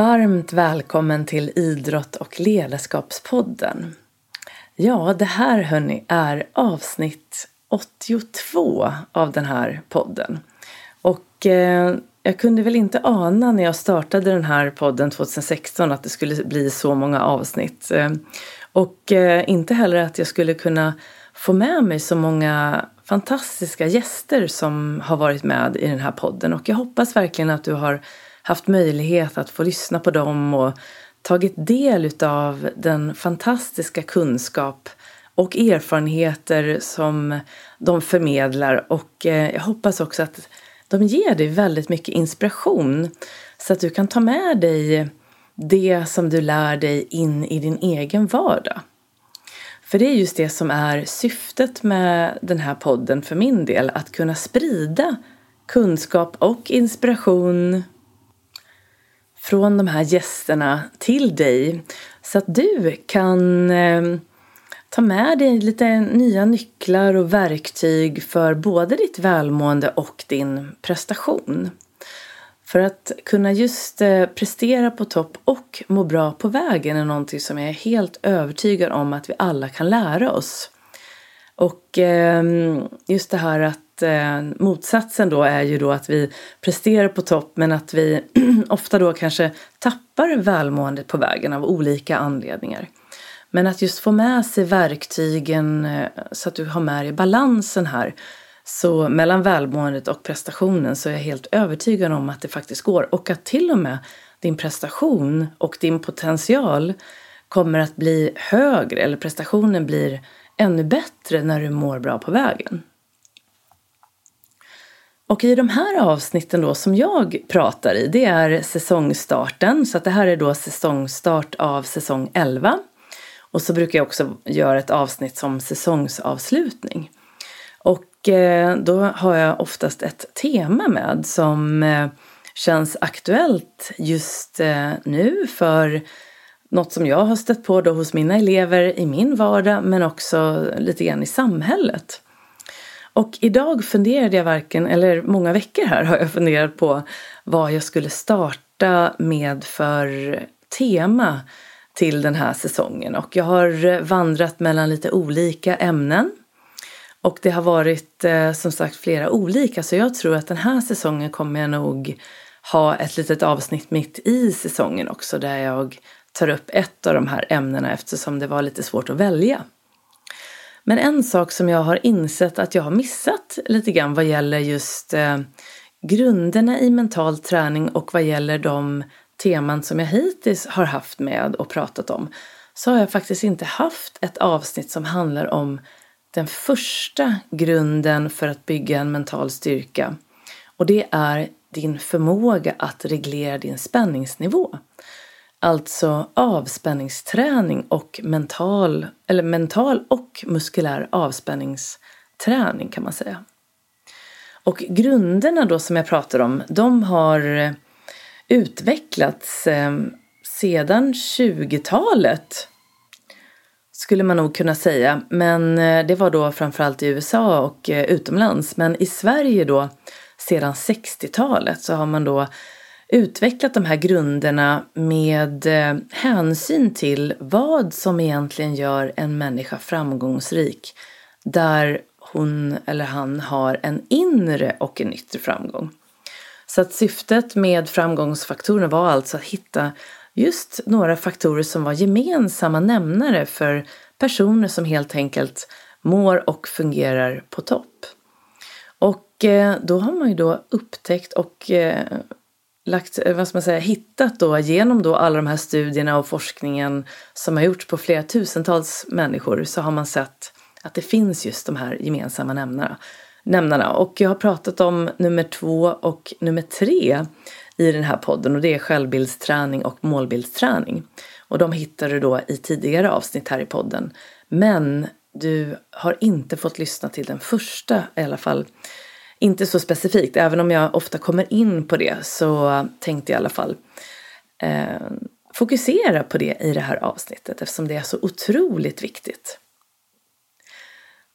Varmt välkommen till Idrott och ledarskapspodden. Ja, det här hörni är avsnitt 82 av den här podden. Och eh, jag kunde väl inte ana när jag startade den här podden 2016 att det skulle bli så många avsnitt. Eh, och eh, inte heller att jag skulle kunna få med mig så många fantastiska gäster som har varit med i den här podden. Och jag hoppas verkligen att du har haft möjlighet att få lyssna på dem och tagit del av den fantastiska kunskap och erfarenheter som de förmedlar och eh, jag hoppas också att de ger dig väldigt mycket inspiration så att du kan ta med dig det som du lär dig in i din egen vardag. För det är just det som är syftet med den här podden för min del, att kunna sprida kunskap och inspiration från de här gästerna till dig så att du kan eh, ta med dig lite nya nycklar och verktyg för både ditt välmående och din prestation. För att kunna just eh, prestera på topp och må bra på vägen är någonting som jag är helt övertygad om att vi alla kan lära oss. Och eh, just det här att eh, motsatsen då är ju då att vi presterar på topp men att vi ofta då kanske tappar välmåendet på vägen av olika anledningar. Men att just få med sig verktygen eh, så att du har med dig balansen här. Så mellan välmåendet och prestationen så är jag helt övertygad om att det faktiskt går och att till och med din prestation och din potential kommer att bli högre eller prestationen blir ännu bättre när du mår bra på vägen. Och i de här avsnitten då som jag pratar i, det är säsongstarten. Så att det här är då säsongstart av säsong 11. Och så brukar jag också göra ett avsnitt som säsongsavslutning. Och eh, då har jag oftast ett tema med som eh, känns aktuellt just eh, nu för något som jag har stött på då hos mina elever i min vardag men också lite grann i samhället. Och idag funderade jag varken, eller många veckor här har jag funderat på vad jag skulle starta med för tema till den här säsongen. Och jag har vandrat mellan lite olika ämnen. Och det har varit eh, som sagt flera olika så jag tror att den här säsongen kommer jag nog ha ett litet avsnitt mitt i säsongen också där jag tar upp ett av de här ämnena eftersom det var lite svårt att välja. Men en sak som jag har insett att jag har missat lite grann vad gäller just eh, grunderna i mental träning och vad gäller de teman som jag hittills har haft med och pratat om så har jag faktiskt inte haft ett avsnitt som handlar om den första grunden för att bygga en mental styrka. Och det är din förmåga att reglera din spänningsnivå. Alltså avspänningsträning och mental, eller mental och muskulär avspänningsträning kan man säga. Och grunderna då som jag pratar om, de har utvecklats eh, sedan 20-talet skulle man nog kunna säga. Men eh, det var då framförallt i USA och eh, utomlands. Men i Sverige då sedan 60-talet så har man då utvecklat de här grunderna med eh, hänsyn till vad som egentligen gör en människa framgångsrik. Där hon eller han har en inre och en yttre framgång. Så att syftet med framgångsfaktorerna var alltså att hitta just några faktorer som var gemensamma nämnare för personer som helt enkelt mår och fungerar på topp. Och eh, då har man ju då upptäckt och eh, lagt, eh, vad ska man säga, hittat då genom då alla de här studierna och forskningen som har gjorts på flera tusentals människor så har man sett att det finns just de här gemensamma nämnarna. nämnarna. Och jag har pratat om nummer två och nummer tre i den här podden och det är självbildsträning och målbildsträning. Och de hittar du då i tidigare avsnitt här i podden. Men du har inte fått lyssna till den första i alla fall inte så specifikt, även om jag ofta kommer in på det så tänkte jag i alla fall eh, fokusera på det i det här avsnittet eftersom det är så otroligt viktigt.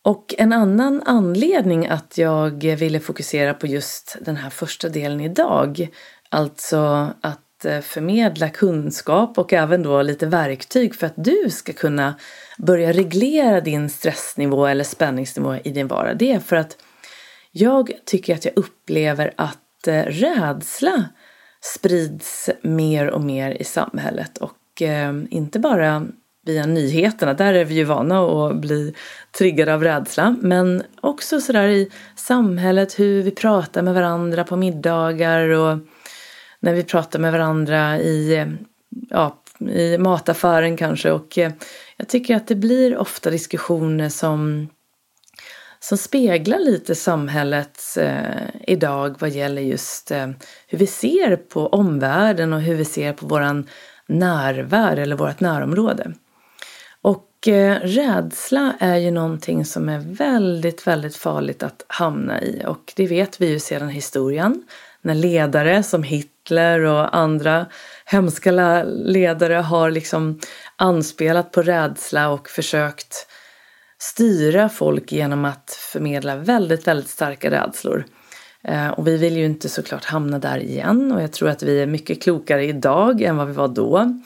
Och en annan anledning att jag ville fokusera på just den här första delen idag, alltså att eh, förmedla kunskap och även då lite verktyg för att du ska kunna börja reglera din stressnivå eller spänningsnivå i din vardag. Det är för att jag tycker att jag upplever att eh, rädsla sprids mer och mer i samhället och eh, inte bara via nyheterna, där är vi ju vana att bli triggade av rädsla, men också sådär i samhället, hur vi pratar med varandra på middagar och när vi pratar med varandra i, ja, i mataffären kanske. Och eh, jag tycker att det blir ofta diskussioner som som speglar lite samhället eh, idag vad gäller just eh, hur vi ser på omvärlden och hur vi ser på våran närvärld eller vårt närområde. Och eh, rädsla är ju någonting som är väldigt, väldigt farligt att hamna i och det vet vi ju sedan historien när ledare som Hitler och andra hemska ledare har liksom anspelat på rädsla och försökt styra folk genom att förmedla väldigt, väldigt starka rädslor. Eh, och vi vill ju inte såklart hamna där igen och jag tror att vi är mycket klokare idag än vad vi var då.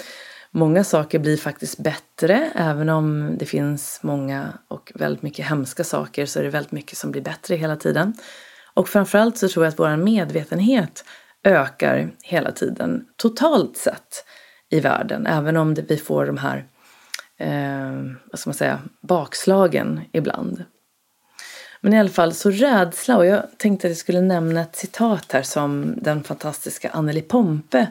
Många saker blir faktiskt bättre, även om det finns många och väldigt mycket hemska saker så är det väldigt mycket som blir bättre hela tiden. Och framförallt så tror jag att vår medvetenhet ökar hela tiden totalt sett i världen, även om vi får de här eh, vad ska man säga, bakslagen ibland. Men i alla fall så rädsla och jag tänkte att jag skulle nämna ett citat här som den fantastiska Anneli Pompe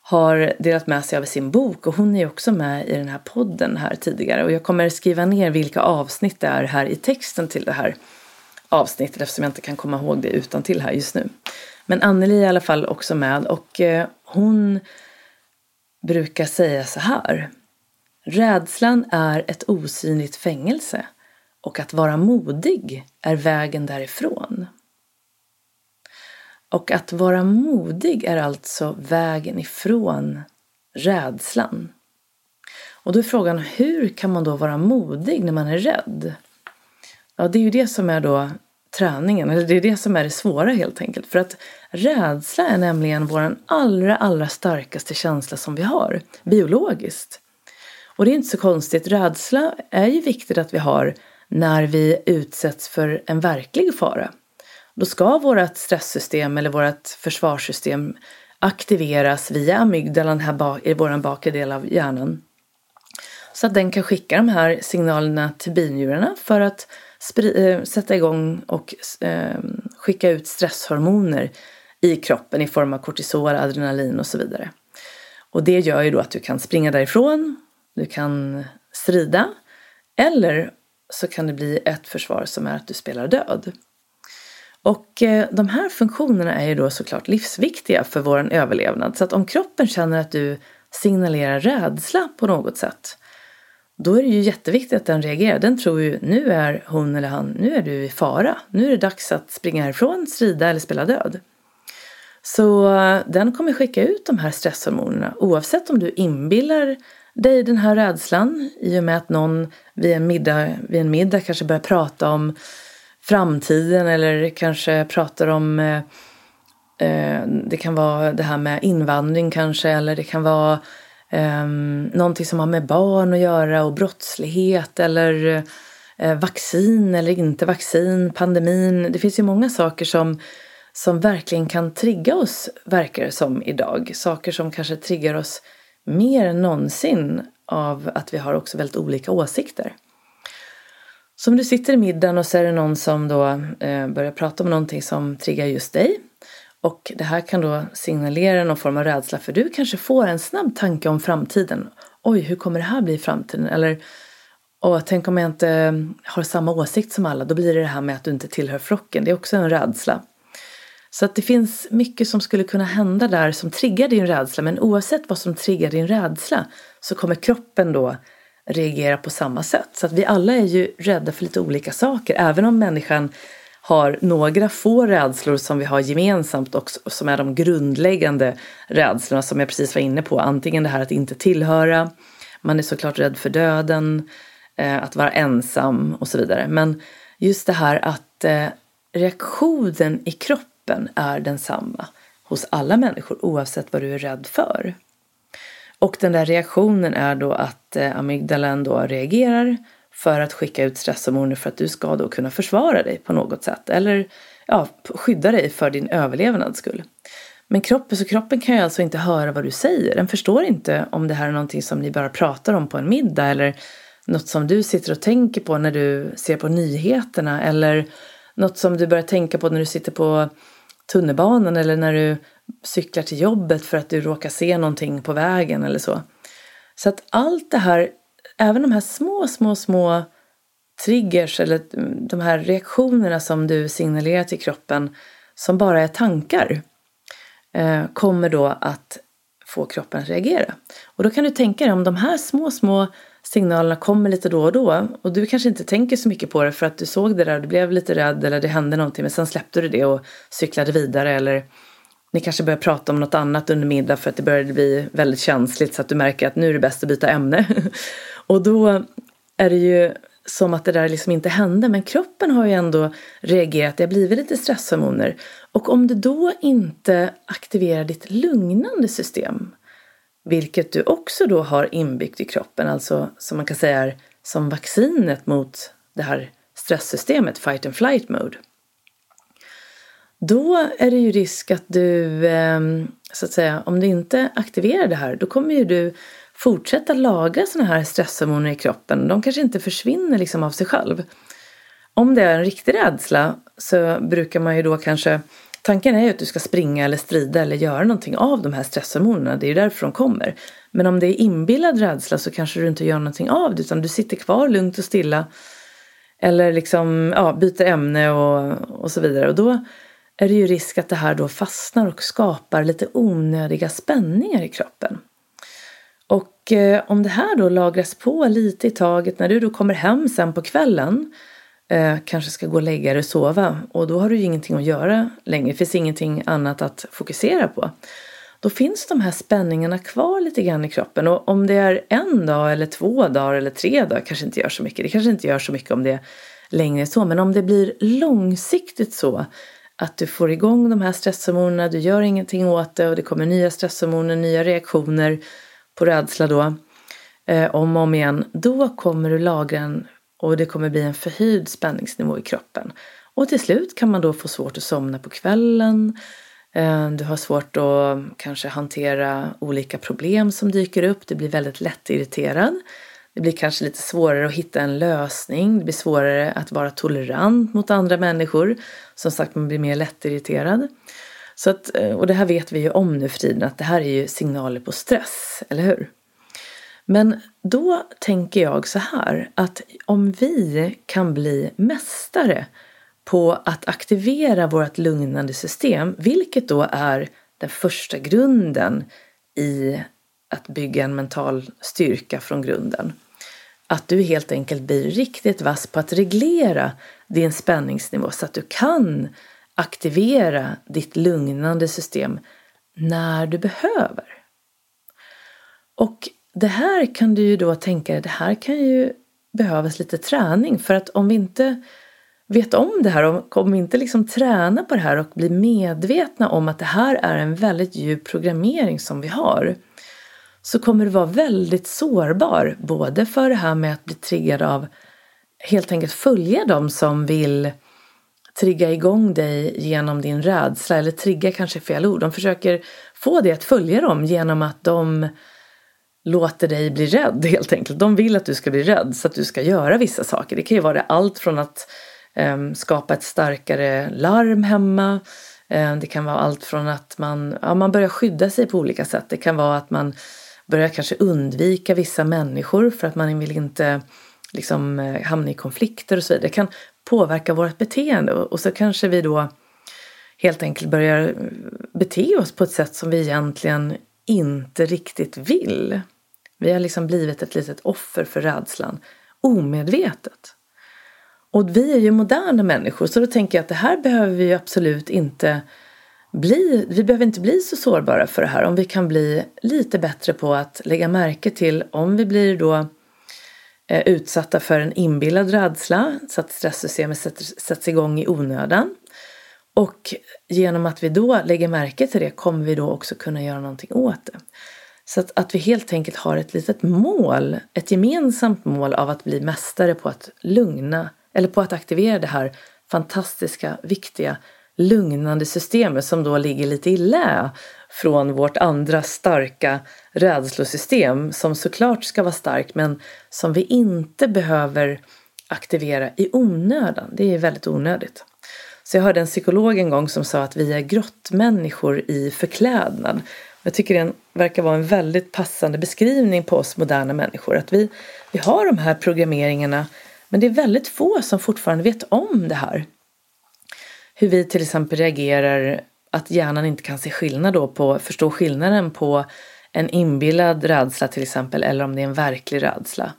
har delat med sig av sin bok och hon är också med i den här podden här tidigare och jag kommer skriva ner vilka avsnitt det är här i texten till det här avsnittet eftersom jag inte kan komma ihåg det utan till här just nu. Men Anneli är i alla fall också med och eh, hon brukar säga så här. Rädslan är ett osynligt fängelse och att vara modig är vägen därifrån. Och att vara modig är alltså vägen ifrån rädslan. Och då är frågan, hur kan man då vara modig när man är rädd? Ja, det är ju det som är då träningen, eller det är det som är det svåra helt enkelt. För att rädsla är nämligen vår allra, allra starkaste känsla som vi har, biologiskt. Och det är inte så konstigt, rädsla är ju viktigt att vi har när vi utsätts för en verklig fara. Då ska vårt stresssystem eller vårt försvarssystem aktiveras via amygdalan här i vår bakre del av hjärnan. Så att den kan skicka de här signalerna till binjurarna för att eh, sätta igång och eh, skicka ut stresshormoner i kroppen i form av kortisol, adrenalin och så vidare. Och det gör ju då att du kan springa därifrån, du kan strida eller så kan det bli ett försvar som är att du spelar död. Och eh, de här funktionerna är ju då såklart livsviktiga för vår överlevnad. Så att om kroppen känner att du signalerar rädsla på något sätt då är det ju jätteviktigt att den reagerar. Den tror ju nu är hon eller han, nu är du i fara. Nu är det dags att springa härifrån, strida eller spela död. Så eh, den kommer skicka ut de här stresshormonerna oavsett om du inbillar dig den här rädslan i och med att någon vid en middag, vid en middag kanske börjar prata om framtiden eller kanske pratar om eh, eh, det kan vara det här med invandring kanske eller det kan vara eh, någonting som har med barn att göra och brottslighet eller eh, vaccin eller inte vaccin, pandemin. Det finns ju många saker som, som verkligen kan trigga oss, verkar det som idag. Saker som kanske triggar oss mer än någonsin av att vi har också väldigt olika åsikter. Så om du sitter i middagen och så är det någon som då eh, börjar prata om någonting som triggar just dig och det här kan då signalera någon form av rädsla för du kanske får en snabb tanke om framtiden. Oj, hur kommer det här bli i framtiden? Eller Åh, tänk om jag inte har samma åsikt som alla, då blir det det här med att du inte tillhör flocken. Det är också en rädsla. Så att det finns mycket som skulle kunna hända där som triggar din rädsla. Men oavsett vad som triggar din rädsla så kommer kroppen då reagera på samma sätt. Så att vi alla är ju rädda för lite olika saker. Även om människan har några få rädslor som vi har gemensamt och som är de grundläggande rädslorna som jag precis var inne på. Antingen det här att inte tillhöra, man är såklart rädd för döden, eh, att vara ensam och så vidare. Men just det här att eh, reaktionen i kroppen kroppen är densamma hos alla människor oavsett vad du är rädd för. Och den där reaktionen är då att eh, amygdalan då reagerar för att skicka ut stresshormoner för att du ska då kunna försvara dig på något sätt eller ja, skydda dig för din överlevnads skull. Men kroppen, så kroppen kan ju alltså inte höra vad du säger. Den förstår inte om det här är någonting som ni bara pratar om på en middag eller något som du sitter och tänker på när du ser på nyheterna eller något som du börjar tänka på när du sitter på tunnelbanan eller när du cyklar till jobbet för att du råkar se någonting på vägen eller så. Så att allt det här, även de här små, små, små triggers eller de här reaktionerna som du signalerar till kroppen som bara är tankar eh, kommer då att få kroppen att reagera. Och då kan du tänka dig om de här små, små signalerna kommer lite då och då och du kanske inte tänker så mycket på det för att du såg det där och du blev lite rädd eller det hände någonting men sen släppte du det och cyklade vidare eller ni kanske börjar prata om något annat under middag för att det började bli väldigt känsligt så att du märker att nu är det bäst att byta ämne. och då är det ju som att det där liksom inte hände men kroppen har ju ändå reagerat, det har blivit lite stresshormoner. Och om du då inte aktiverar ditt lugnande system vilket du också då har inbyggt i kroppen, alltså som man kan säga är som vaccinet mot det här stresssystemet, fight and flight mode. Då är det ju risk att du, ehm, så att säga, om du inte aktiverar det här, då kommer ju du fortsätta lagra sådana här stresshormoner i kroppen. De kanske inte försvinner liksom av sig själv. Om det är en riktig rädsla så brukar man ju då kanske Tanken är ju att du ska springa eller strida eller göra någonting av de här stresshormonerna. Det är ju därför de kommer. Men om det är inbillad rädsla så kanske du inte gör någonting av det utan du sitter kvar lugnt och stilla. Eller liksom ja, byter ämne och, och så vidare. Och då är det ju risk att det här då fastnar och skapar lite onödiga spänningar i kroppen. Och eh, om det här då lagras på lite i taget när du då kommer hem sen på kvällen eh, kanske ska gå och lägga dig och sova och då har du ju ingenting att göra längre. Det finns ingenting annat att fokusera på. Då finns de här spänningarna kvar lite grann i kroppen och om det är en dag eller två dagar eller tre dagar kanske inte gör så mycket. Det kanske inte gör så mycket om det är längre så, men om det blir långsiktigt så att du får igång de här stresshormonerna, du gör ingenting åt det och det kommer nya stresshormoner, nya reaktioner på rädsla då, eh, om och om igen, då kommer du lagra en och det kommer bli en förhöjd spänningsnivå i kroppen. Och till slut kan man då få svårt att somna på kvällen. Eh, du har svårt att kanske hantera olika problem som dyker upp. Du blir väldigt lättirriterad. Det blir kanske lite svårare att hitta en lösning. Det blir svårare att vara tolerant mot andra människor. Som sagt, man blir mer lättirriterad. Så att, eh, och det här vet vi ju om nu för tiden att det här är ju signaler på stress, eller hur? Men då tänker jag så här att om vi kan bli mästare på att aktivera vårt lugnande system, vilket då är den första grunden i att bygga en mental styrka från grunden. Att du helt enkelt blir riktigt vass på att reglera din spänningsnivå så att du kan aktivera ditt lugnande system när du behöver. Och det här kan du ju då tänka, dig, det här kan ju behövas lite träning för att om vi inte vet om det här, om vi inte liksom tränar på det här och blir medvetna om att det här är en väldigt djup programmering som vi har så kommer du vara väldigt sårbar både för det här med att bli triggad av helt enkelt följa dem som vill trigga igång dig genom din rädsla eller trigga kanske fel ord. De försöker få dig att följa dem genom att de låter dig bli rädd helt enkelt. De vill att du ska bli rädd så att du ska göra vissa saker. Det kan ju vara allt från att eh, skapa ett starkare larm hemma. Eh, det kan vara allt från att man, ja, man börjar skydda sig på olika sätt. Det kan vara att man börjar kanske undvika vissa människor för att man vill inte liksom, eh, hamna i konflikter och så vidare. Det kan påverka vårt beteende och så kanske vi då helt enkelt börjar bete oss på ett sätt som vi egentligen inte riktigt vill. Vi har liksom blivit ett litet offer för rädslan, omedvetet. Och vi är ju moderna människor så då tänker jag att det här behöver vi absolut inte bli, vi behöver inte bli så sårbara för det här om vi kan bli lite bättre på att lägga märke till om vi blir då eh, utsatta för en inbillad rädsla så att stresssystemet sätts igång i onödan Och genom att vi då lägger märke till det kommer vi då också kunna göra någonting åt det. Så att, att vi helt enkelt har ett litet mål, ett gemensamt mål av att bli mästare på att lugna eller på att aktivera det här fantastiska, viktiga, lugnande systemet som då ligger lite i lä från vårt andra starka rädslosystem som såklart ska vara starkt men som vi inte behöver aktivera i onödan. Det är väldigt onödigt. Så jag hörde en psykolog en gång som sa att vi är grottmänniskor i förklädnad. Jag tycker det verkar vara en väldigt passande beskrivning på oss moderna människor. Att vi, vi har de här programmeringarna men det är väldigt få som fortfarande vet om det här. Hur vi till exempel reagerar, att hjärnan inte kan se skillnad då på, förstå skillnaden på en inbillad rädsla till exempel eller om det är en verklig rädsla.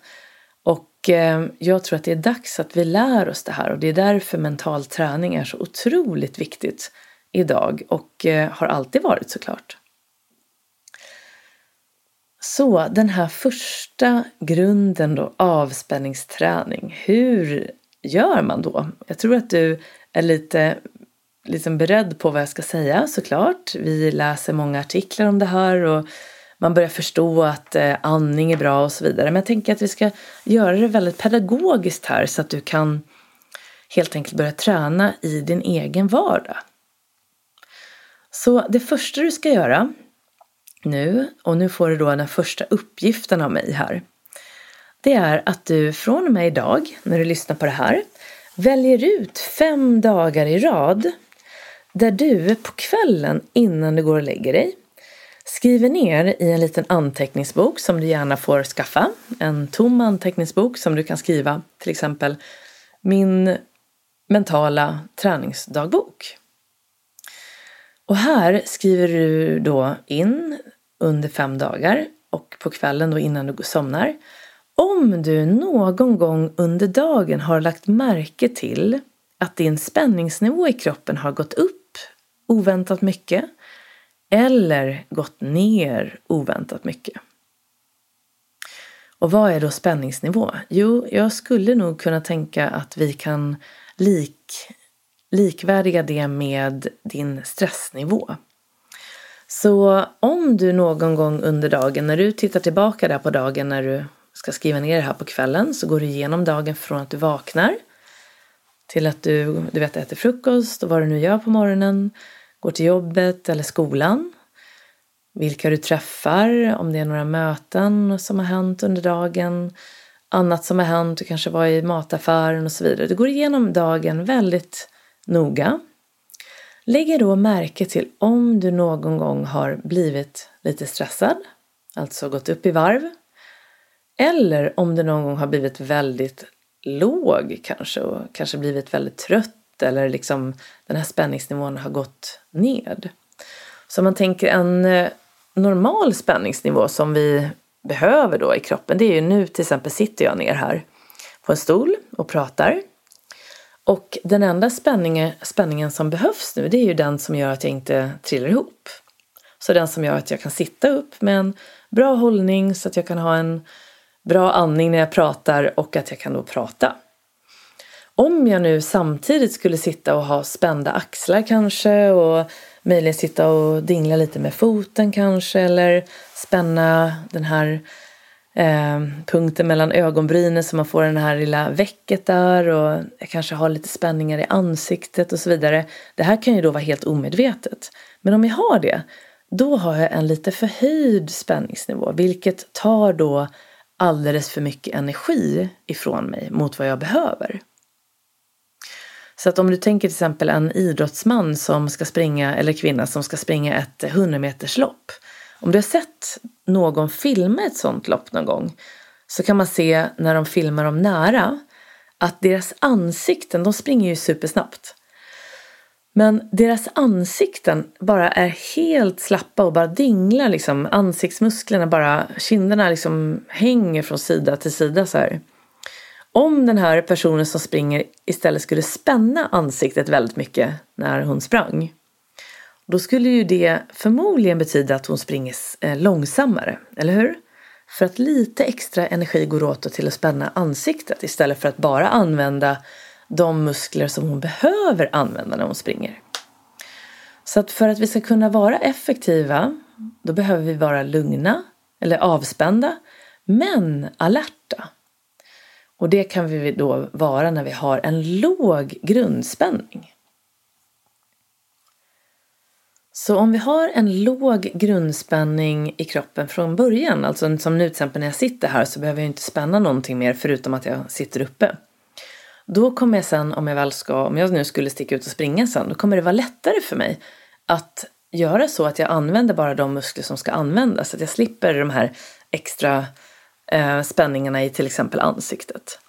Och eh, jag tror att det är dags att vi lär oss det här och det är därför mental träning är så otroligt viktigt idag och eh, har alltid varit såklart. Så den här första grunden då, avspänningsträning. Hur gör man då? Jag tror att du är lite liksom beredd på vad jag ska säga såklart. Vi läser många artiklar om det här och man börjar förstå att eh, andning är bra och så vidare. Men jag tänker att vi ska göra det väldigt pedagogiskt här så att du kan helt enkelt börja träna i din egen vardag. Så det första du ska göra nu, och nu får du då den första uppgiften av mig här. Det är att du från och med idag, när du lyssnar på det här, väljer ut fem dagar i rad där du på kvällen innan du går och lägger dig skriver ner i en liten anteckningsbok som du gärna får skaffa. En tom anteckningsbok som du kan skriva till exempel min mentala träningsdagbok. Och här skriver du då in under fem dagar och på kvällen då innan du somnar. Om du någon gång under dagen har lagt märke till att din spänningsnivå i kroppen har gått upp oväntat mycket eller gått ner oväntat mycket. Och vad är då spänningsnivå? Jo, jag skulle nog kunna tänka att vi kan lik, likvärdiga det med din stressnivå. Så om du någon gång under dagen, när du tittar tillbaka där på dagen när du ska skriva ner det här på kvällen, så går du igenom dagen från att du vaknar till att du, du vet, äter frukost och vad du nu gör på morgonen, går till jobbet eller skolan, vilka du träffar, om det är några möten som har hänt under dagen, annat som har hänt, du kanske var i mataffären och så vidare. Du går igenom dagen väldigt noga Lägg då märke till om du någon gång har blivit lite stressad, alltså gått upp i varv. Eller om du någon gång har blivit väldigt låg kanske och kanske blivit väldigt trött eller liksom den här spänningsnivån har gått ned. Så om man tänker en eh, normal spänningsnivå som vi behöver då i kroppen, det är ju nu till exempel sitter jag ner här på en stol och pratar. Och den enda spänningen, spänningen som behövs nu det är ju den som gör att jag inte trillar ihop. Så den som gör att jag kan sitta upp med en bra hållning så att jag kan ha en bra andning när jag pratar och att jag kan då prata. Om jag nu samtidigt skulle sitta och ha spända axlar kanske och möjligen sitta och dingla lite med foten kanske eller spänna den här eh, punkten mellan ögonbrynen så man får den här lilla väcket där och jag kanske har lite spänningar i ansiktet och så vidare. Det här kan ju då vara helt omedvetet. Men om jag har det, då har jag en lite förhöjd spänningsnivå vilket tar då alldeles för mycket energi ifrån mig mot vad jag behöver. Så att om du tänker till exempel en idrottsman som ska springa, eller kvinna som ska springa ett 100 meters lopp. Om du har sett någon filma ett sånt lopp någon gång så kan man se när de filmar dem nära att deras ansikten, de springer ju supersnabbt. Men deras ansikten bara är helt slappa och bara dinglar liksom. Ansiktsmusklerna bara, kinderna liksom hänger från sida till sida så här. Om den här personen som springer istället skulle spänna ansiktet väldigt mycket när hon sprang då skulle ju det förmodligen betyda att hon springer eh, långsammare, eller hur? För att lite extra energi går åt till att spänna ansiktet istället för att bara använda de muskler som hon behöver använda när hon springer. Så att för att vi ska kunna vara effektiva då behöver vi vara lugna eller avspända men alerta. Och det kan vi då vara när vi har en låg grundspänning. Så om vi har en låg grundspänning i kroppen från början, alltså som nu till exempel när jag sitter här så behöver jag inte spänna någonting mer förutom att jag sitter uppe. Då kommer jag sen, om jag väl ska, om jag nu skulle sticka ut och springa sen, då kommer det vara lättare för mig att göra så att jag använder bara de muskler som ska användas, så att jag slipper de här extra eh, spänningarna i till exempel ansiktet.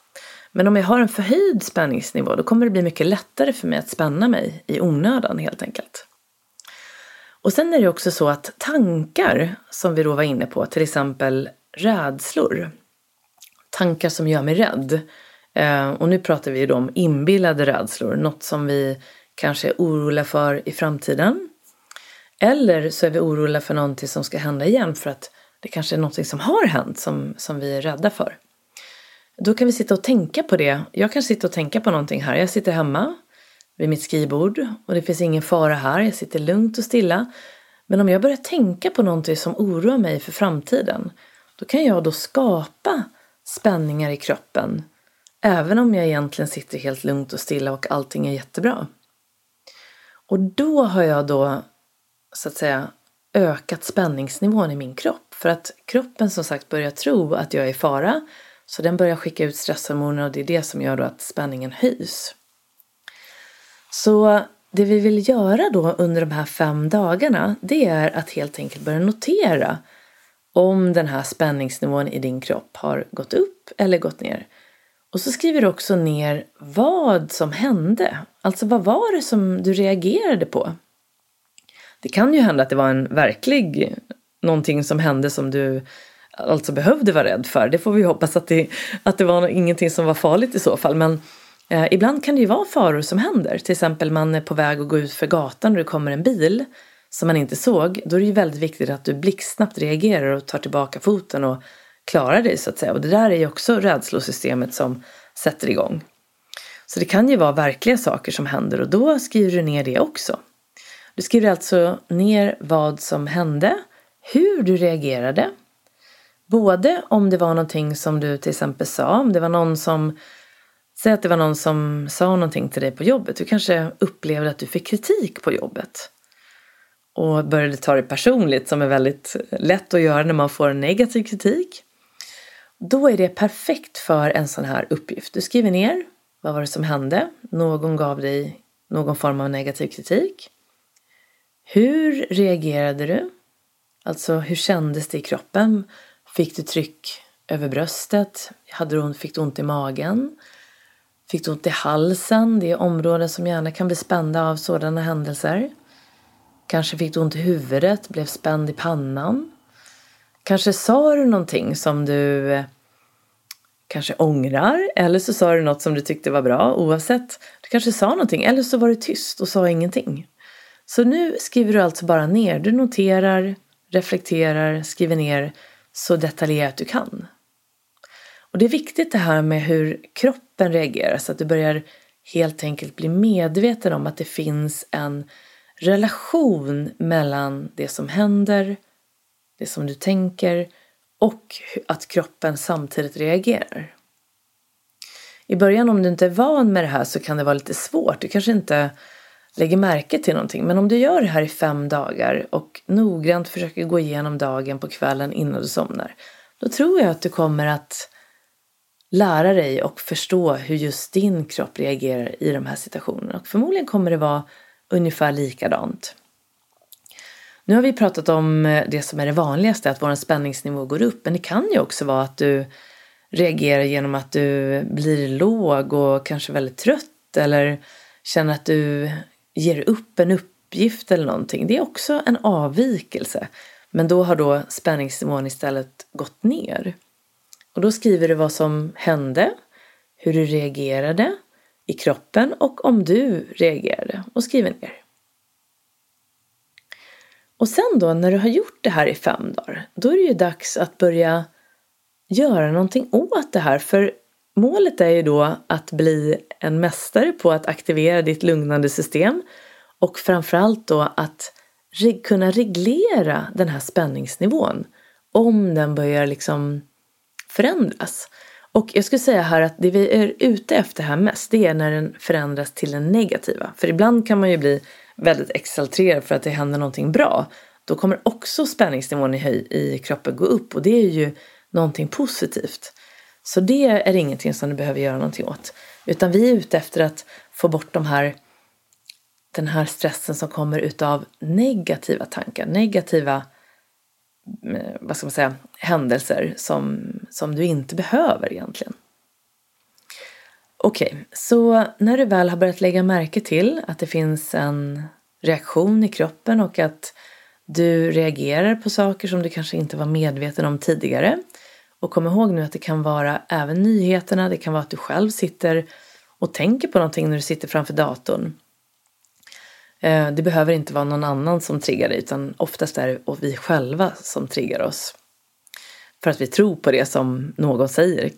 Men om jag har en förhöjd spänningsnivå då kommer det bli mycket lättare för mig att spänna mig i onödan helt enkelt. Och sen är det också så att tankar som vi då var inne på, till exempel rädslor, tankar som gör mig rädd. Eh, och nu pratar vi ju då om inbillade rädslor, något som vi kanske är oroliga för i framtiden. Eller så är vi oroliga för någonting som ska hända igen för att det kanske är någonting som har hänt som, som vi är rädda för. Då kan vi sitta och tänka på det. Jag kan sitta och tänka på någonting här. Jag sitter hemma vid mitt skrivbord och det finns ingen fara här. Jag sitter lugnt och stilla. Men om jag börjar tänka på någonting som oroar mig för framtiden då kan jag då skapa spänningar i kroppen även om jag egentligen sitter helt lugnt och stilla och allting är jättebra. Och då har jag då så att säga ökat spänningsnivån i min kropp för att kroppen som sagt börjar tro att jag är i fara så den börjar skicka ut stresshormoner och det är det som gör då att spänningen höjs. Så det vi vill göra då under de här fem dagarna det är att helt enkelt börja notera om den här spänningsnivån i din kropp har gått upp eller gått ner. Och så skriver du också ner vad som hände. Alltså vad var det som du reagerade på? Det kan ju hända att det var en verklig någonting som hände som du alltså behövde vara rädd för. Det får vi hoppas att det, att det var ingenting som var farligt i så fall. Men eh, ibland kan det ju vara faror som händer. Till exempel man är på väg att gå ut för gatan och det kommer en bil som man inte såg. Då är det ju väldigt viktigt att du blixtsnabbt reagerar och tar tillbaka foten och klarar dig så att säga. Och det där är ju också rädslosystemet som sätter igång. Så det kan ju vara verkliga saker som händer och då skriver du ner det också. Du skriver alltså ner vad som hände, hur du reagerade Både om det var någonting som du till exempel sa, om det var någon som Säg att det var någon som sa någonting till dig på jobbet. Du kanske upplevde att du fick kritik på jobbet. Och började ta det personligt som är väldigt lätt att göra när man får en negativ kritik. Då är det perfekt för en sån här uppgift. Du skriver ner vad var det som hände? Någon gav dig någon form av negativ kritik. Hur reagerade du? Alltså hur kändes det i kroppen? Fick du tryck över bröstet? Hade du, fick du ont i magen? Fick du ont i halsen? Det är områden som gärna kan bli spända av sådana händelser. Kanske fick du ont i huvudet, blev spänd i pannan. Kanske sa du någonting som du eh, kanske ångrar eller så sa du något som du tyckte var bra oavsett. Du kanske sa någonting eller så var du tyst och sa ingenting. Så nu skriver du alltså bara ner. Du noterar, reflekterar, skriver ner så detaljerat du kan. Och det är viktigt det här med hur kroppen reagerar så att du börjar helt enkelt bli medveten om att det finns en relation mellan det som händer, det som du tänker och att kroppen samtidigt reagerar. I början om du inte är van med det här så kan det vara lite svårt. Du kanske inte lägger märke till någonting. Men om du gör det här i fem dagar och noggrant försöker gå igenom dagen på kvällen innan du somnar. Då tror jag att du kommer att lära dig och förstå hur just din kropp reagerar i de här situationerna. Och förmodligen kommer det vara ungefär likadant. Nu har vi pratat om eh, det som är det vanligaste, att vår spänningsnivå går upp. Men det kan ju också vara att du reagerar genom att du blir låg och kanske väldigt trött eller känner att du ger upp en uppgift eller någonting. Det är också en avvikelse. Men då har då spänningsnivån istället gått ner. Och då skriver du vad som hände, hur du reagerade i kroppen och om du reagerade och skriver ner. Och sen då när du har gjort det här i fem dagar, då är det ju dags att börja göra någonting åt det här. För målet är ju då att bli en mästare på att aktivera ditt lugnande system Och framförallt då att kunna reglera den här spänningsnivån om den börjar liksom förändras. Och jag skulle säga här att det vi är ute efter här mest det är när den förändras till den negativa. För ibland kan man ju bli väldigt exalterad för att det händer någonting bra. Då kommer också spänningsnivån i, höj, i kroppen gå upp och det är ju någonting positivt. Så det är ingenting som du behöver göra någonting åt. Utan vi är ute efter att få bort de här, den här stressen som kommer utav negativa tankar, negativa Eh, vad ska man säga, händelser som, som du inte behöver egentligen. Okej, okay, så när du väl har börjat lägga märke till att det finns en reaktion i kroppen och att du reagerar på saker som du kanske inte var medveten om tidigare. Och kom ihåg nu att det kan vara även nyheterna, det kan vara att du själv sitter och tänker på någonting när du sitter framför datorn. Eh, det behöver inte vara någon annan som triggar dig utan oftast är det vi själva som triggar oss. För att vi tror på det som någon säger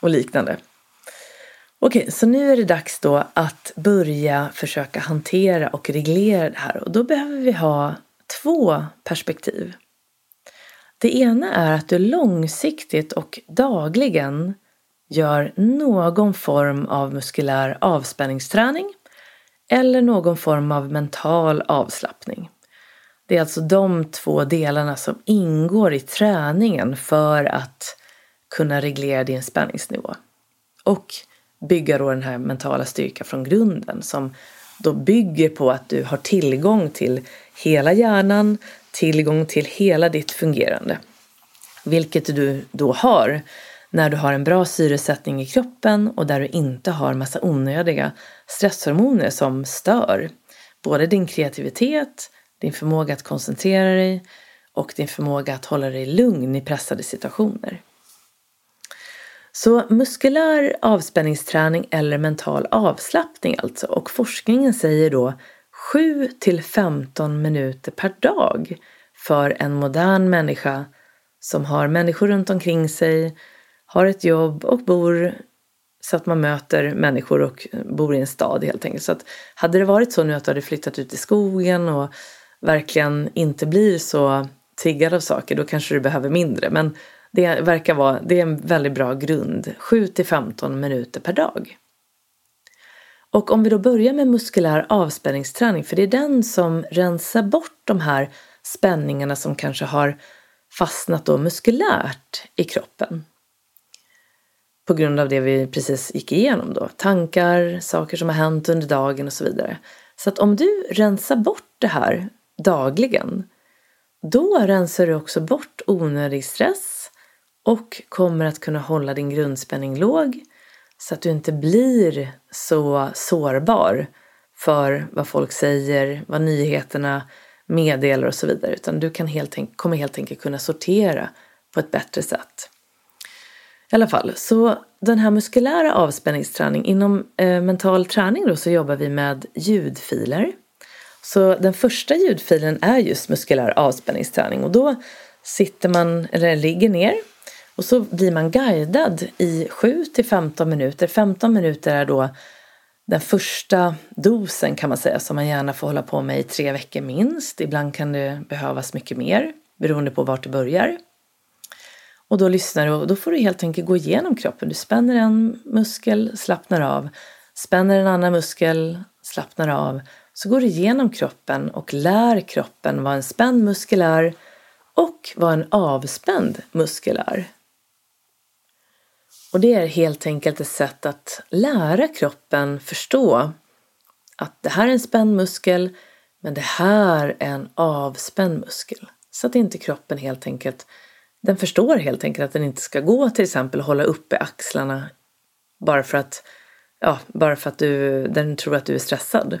och liknande. Okej, så nu är det dags då att börja försöka hantera och reglera det här och då behöver vi ha två perspektiv. Det ena är att du långsiktigt och dagligen gör någon form av muskulär avspänningsträning eller någon form av mental avslappning. Det är alltså de två delarna som ingår i träningen för att kunna reglera din spänningsnivå. Och bygga då den här mentala styrkan från grunden som då bygger på att du har tillgång till hela hjärnan, tillgång till hela ditt fungerande. Vilket du då har när du har en bra syresättning i kroppen och där du inte har massa onödiga stresshormoner som stör både din kreativitet, din förmåga att koncentrera dig och din förmåga att hålla dig lugn i pressade situationer. Så muskulär avspänningsträning eller mental avslappning alltså. Och forskningen säger då 7 till 15 minuter per dag för en modern människa som har människor runt omkring sig, har ett jobb och bor så att man möter människor och bor i en stad helt enkelt. Så att hade det varit så nu att du hade flyttat ut i skogen och verkligen inte blir så triggad av saker, då kanske du behöver mindre. Men det verkar vara det är en väldigt bra grund. 7 till 15 minuter per dag. Och om vi då börjar med muskulär avspänningsträning, för det är den som rensar bort de här spänningarna som kanske har fastnat då muskulärt i kroppen. På grund av det vi precis gick igenom då. Tankar, saker som har hänt under dagen och så vidare. Så att om du rensar bort det här dagligen, då rensar du också bort onödig stress, och kommer att kunna hålla din grundspänning låg så att du inte blir så sårbar för vad folk säger, vad nyheterna meddelar och så vidare. Utan du kan helt enkelt, kommer helt enkelt kunna sortera på ett bättre sätt. I alla fall, så den här muskulära avspänningsträning, inom eh, mental träning då så jobbar vi med ljudfiler. Så den första ljudfilen är just muskulär avspänningsträning och då sitter man, eller ligger ner och så blir man guidad i 7 till 15 minuter. 15 minuter är då den första dosen kan man säga som man gärna får hålla på med i tre veckor minst. Ibland kan det behövas mycket mer beroende på vart du börjar. Och då lyssnar du och då får du helt enkelt gå igenom kroppen. Du spänner en muskel, slappnar av. Spänner en annan muskel, slappnar av. Så går du igenom kroppen och lär kroppen vad en spänd muskel är och vad en avspänd muskel är. Och det är helt enkelt ett sätt att lära kroppen förstå att det här är en spänd muskel men det här är en avspänd muskel. Så att inte kroppen helt enkelt, den förstår helt enkelt att den inte ska gå till exempel och hålla uppe axlarna bara för att, ja, bara för att du, den tror att du är stressad.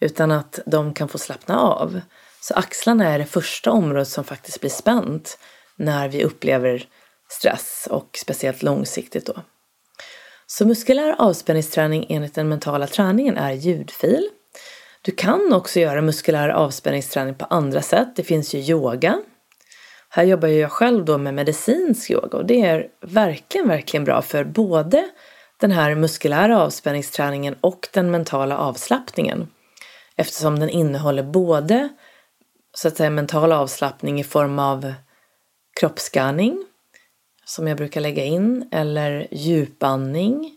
Utan att de kan få slappna av. Så axlarna är det första området som faktiskt blir spänt när vi upplever stress och speciellt långsiktigt då. Så muskulär avspänningsträning enligt den mentala träningen är ljudfil. Du kan också göra muskulär avspänningsträning på andra sätt. Det finns ju yoga. Här jobbar jag själv då med medicinsk yoga och det är verkligen, verkligen bra för både den här muskulära avspänningsträningen och den mentala avslappningen. eftersom den innehåller både så att säga mental avslappning i form av kroppsskanning som jag brukar lägga in eller djupandning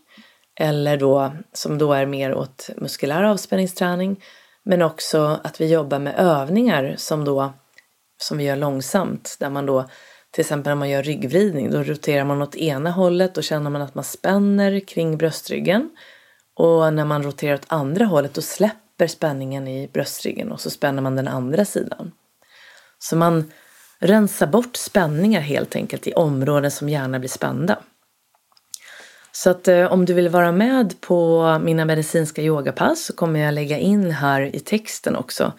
eller då som då är mer åt muskulär avspänningsträning men också att vi jobbar med övningar som då som vi gör långsamt där man då till exempel när man gör ryggvridning då roterar man åt ena hållet och känner man att man spänner kring bröstryggen och när man roterar åt andra hållet då släpper spänningen i bröstryggen och så spänner man den andra sidan. Så man rensar bort spänningar helt enkelt i områden som gärna blir spända. Så att eh, om du vill vara med på mina medicinska yogapass så kommer jag lägga in här i texten också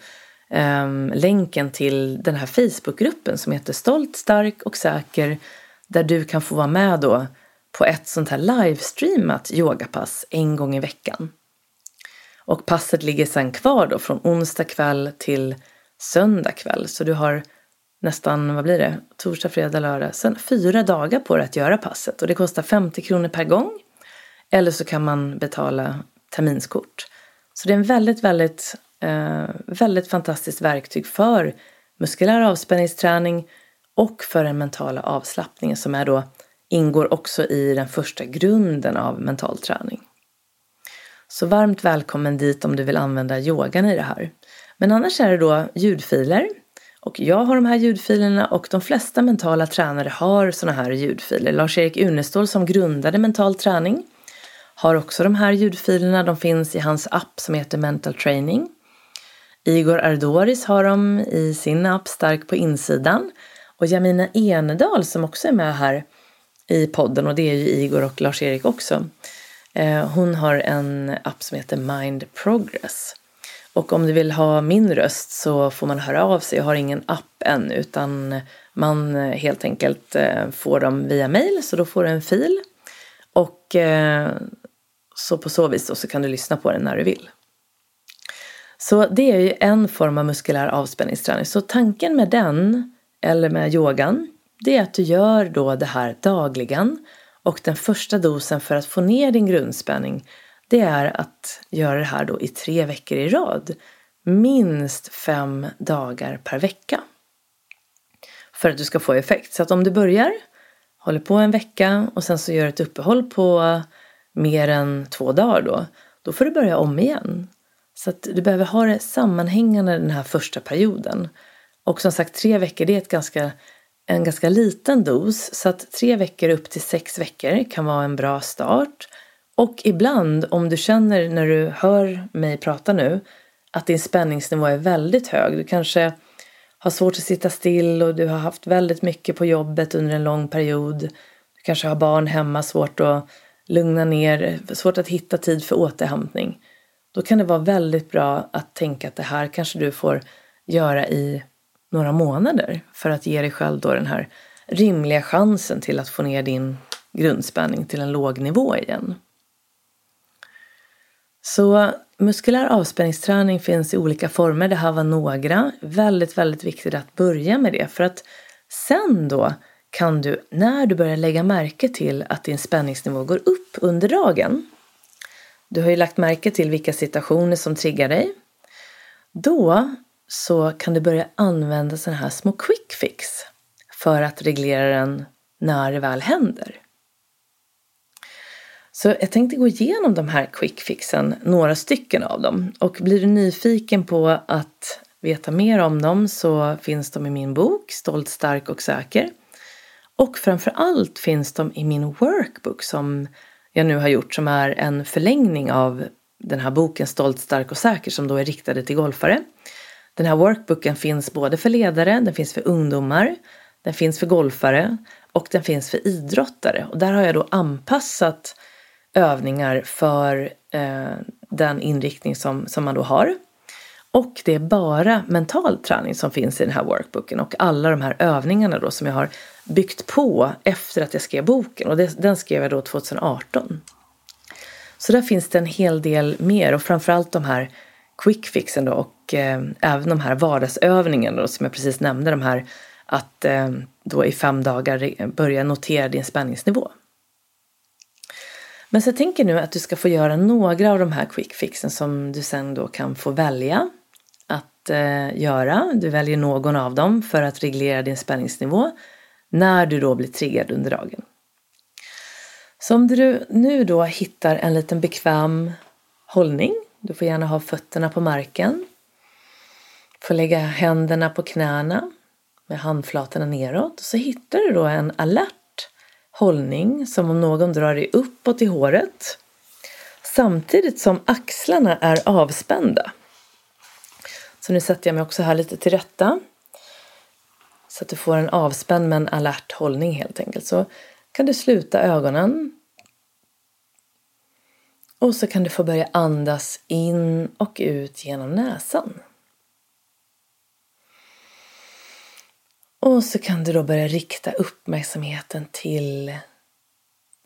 eh, länken till den här Facebookgruppen som heter Stolt, stark och säker där du kan få vara med då på ett sånt här livestreamat yogapass en gång i veckan. Och passet ligger sen kvar då från onsdag kväll till söndag kväll. Så du har nästan, vad blir det, torsdag, fredag, lördag, sen fyra dagar på dig att göra passet. Och det kostar 50 kronor per gång. Eller så kan man betala terminskort. Så det är en väldigt, väldigt, eh, väldigt fantastiskt verktyg för muskulär avspänningsträning och för den mentala avslappningen som är då, ingår också i den första grunden av mental träning. Så varmt välkommen dit om du vill använda yogan i det här. Men annars är det då ljudfiler och jag har de här ljudfilerna och de flesta mentala tränare har sådana här ljudfiler. Lars-Erik Unestål som grundade mental träning har också de här ljudfilerna. De finns i hans app som heter Mental Training. Igor Ardoris har de i sin app Stark på insidan. Och Jamina Enedal som också är med här i podden och det är ju Igor och Lars-Erik också. Eh, hon har en app som heter Mind Progress. Och om du vill ha min röst så får man höra av sig. Jag har ingen app än utan man eh, helt enkelt eh, får dem via mail så då får du en fil. Och så på så vis då så kan du lyssna på den när du vill. Så det är ju en form av muskulär avspänningsträning. Så tanken med den, eller med yogan, det är att du gör då det här dagligen. Och den första dosen för att få ner din grundspänning det är att göra det här då i tre veckor i rad. Minst fem dagar per vecka. För att du ska få effekt. Så att om du börjar, håller på en vecka och sen så gör ett uppehåll på mer än två dagar då, då får du börja om igen. Så att du behöver ha det sammanhängande den här första perioden. Och som sagt, tre veckor det är ett ganska, en ganska liten dos. Så att tre veckor upp till sex veckor kan vara en bra start. Och ibland, om du känner när du hör mig prata nu att din spänningsnivå är väldigt hög, du kanske har svårt att sitta still och du har haft väldigt mycket på jobbet under en lång period. Du kanske har barn hemma, svårt att lugna ner, svårt att hitta tid för återhämtning. Då kan det vara väldigt bra att tänka att det här kanske du får göra i några månader för att ge dig själv då den här rimliga chansen till att få ner din grundspänning till en låg nivå igen. Så muskulär avspänningsträning finns i olika former. Det här var några. Väldigt, väldigt viktigt att börja med det för att sen då kan du, när du börjar lägga märke till att din spänningsnivå går upp under dagen, du har ju lagt märke till vilka situationer som triggar dig, då så kan du börja använda sådana här små quick fix för att reglera den när det väl händer. Så jag tänkte gå igenom de här quick fixen, några stycken av dem. Och blir du nyfiken på att veta mer om dem så finns de i min bok Stolt, stark och säker. Och framför allt finns de i min workbook som jag nu har gjort som är en förlängning av den här boken Stolt, stark och säker som då är riktade till golfare. Den här workbooken finns både för ledare, den finns för ungdomar, den finns för golfare och den finns för idrottare. Och där har jag då anpassat övningar för eh, den inriktning som, som man då har. Och det är bara mental träning som finns i den här workbooken och alla de här övningarna då som jag har byggt på efter att jag skrev boken och det, den skrev jag då 2018. Så där finns det en hel del mer och framförallt de här quick fixen då och eh, även de här vardagsövningarna då, som jag precis nämnde, de här att eh, då i fem dagar börja notera din spänningsnivå. Men så jag tänker nu att du ska få göra några av de här quick fixen som du sen då kan få välja att eh, göra. Du väljer någon av dem för att reglera din spänningsnivå när du då blir triggad under dagen. Så om du nu då hittar en liten bekväm hållning, du får gärna ha fötterna på marken, får lägga händerna på knäna med handflatorna neråt och så hittar du då en alert hållning som om någon drar dig uppåt i håret samtidigt som axlarna är avspända. Så nu sätter jag mig också här lite till rätta så att du får en avspänd men alert hållning helt enkelt. Så kan du sluta ögonen och så kan du få börja andas in och ut genom näsan. Och så kan du då börja rikta uppmärksamheten till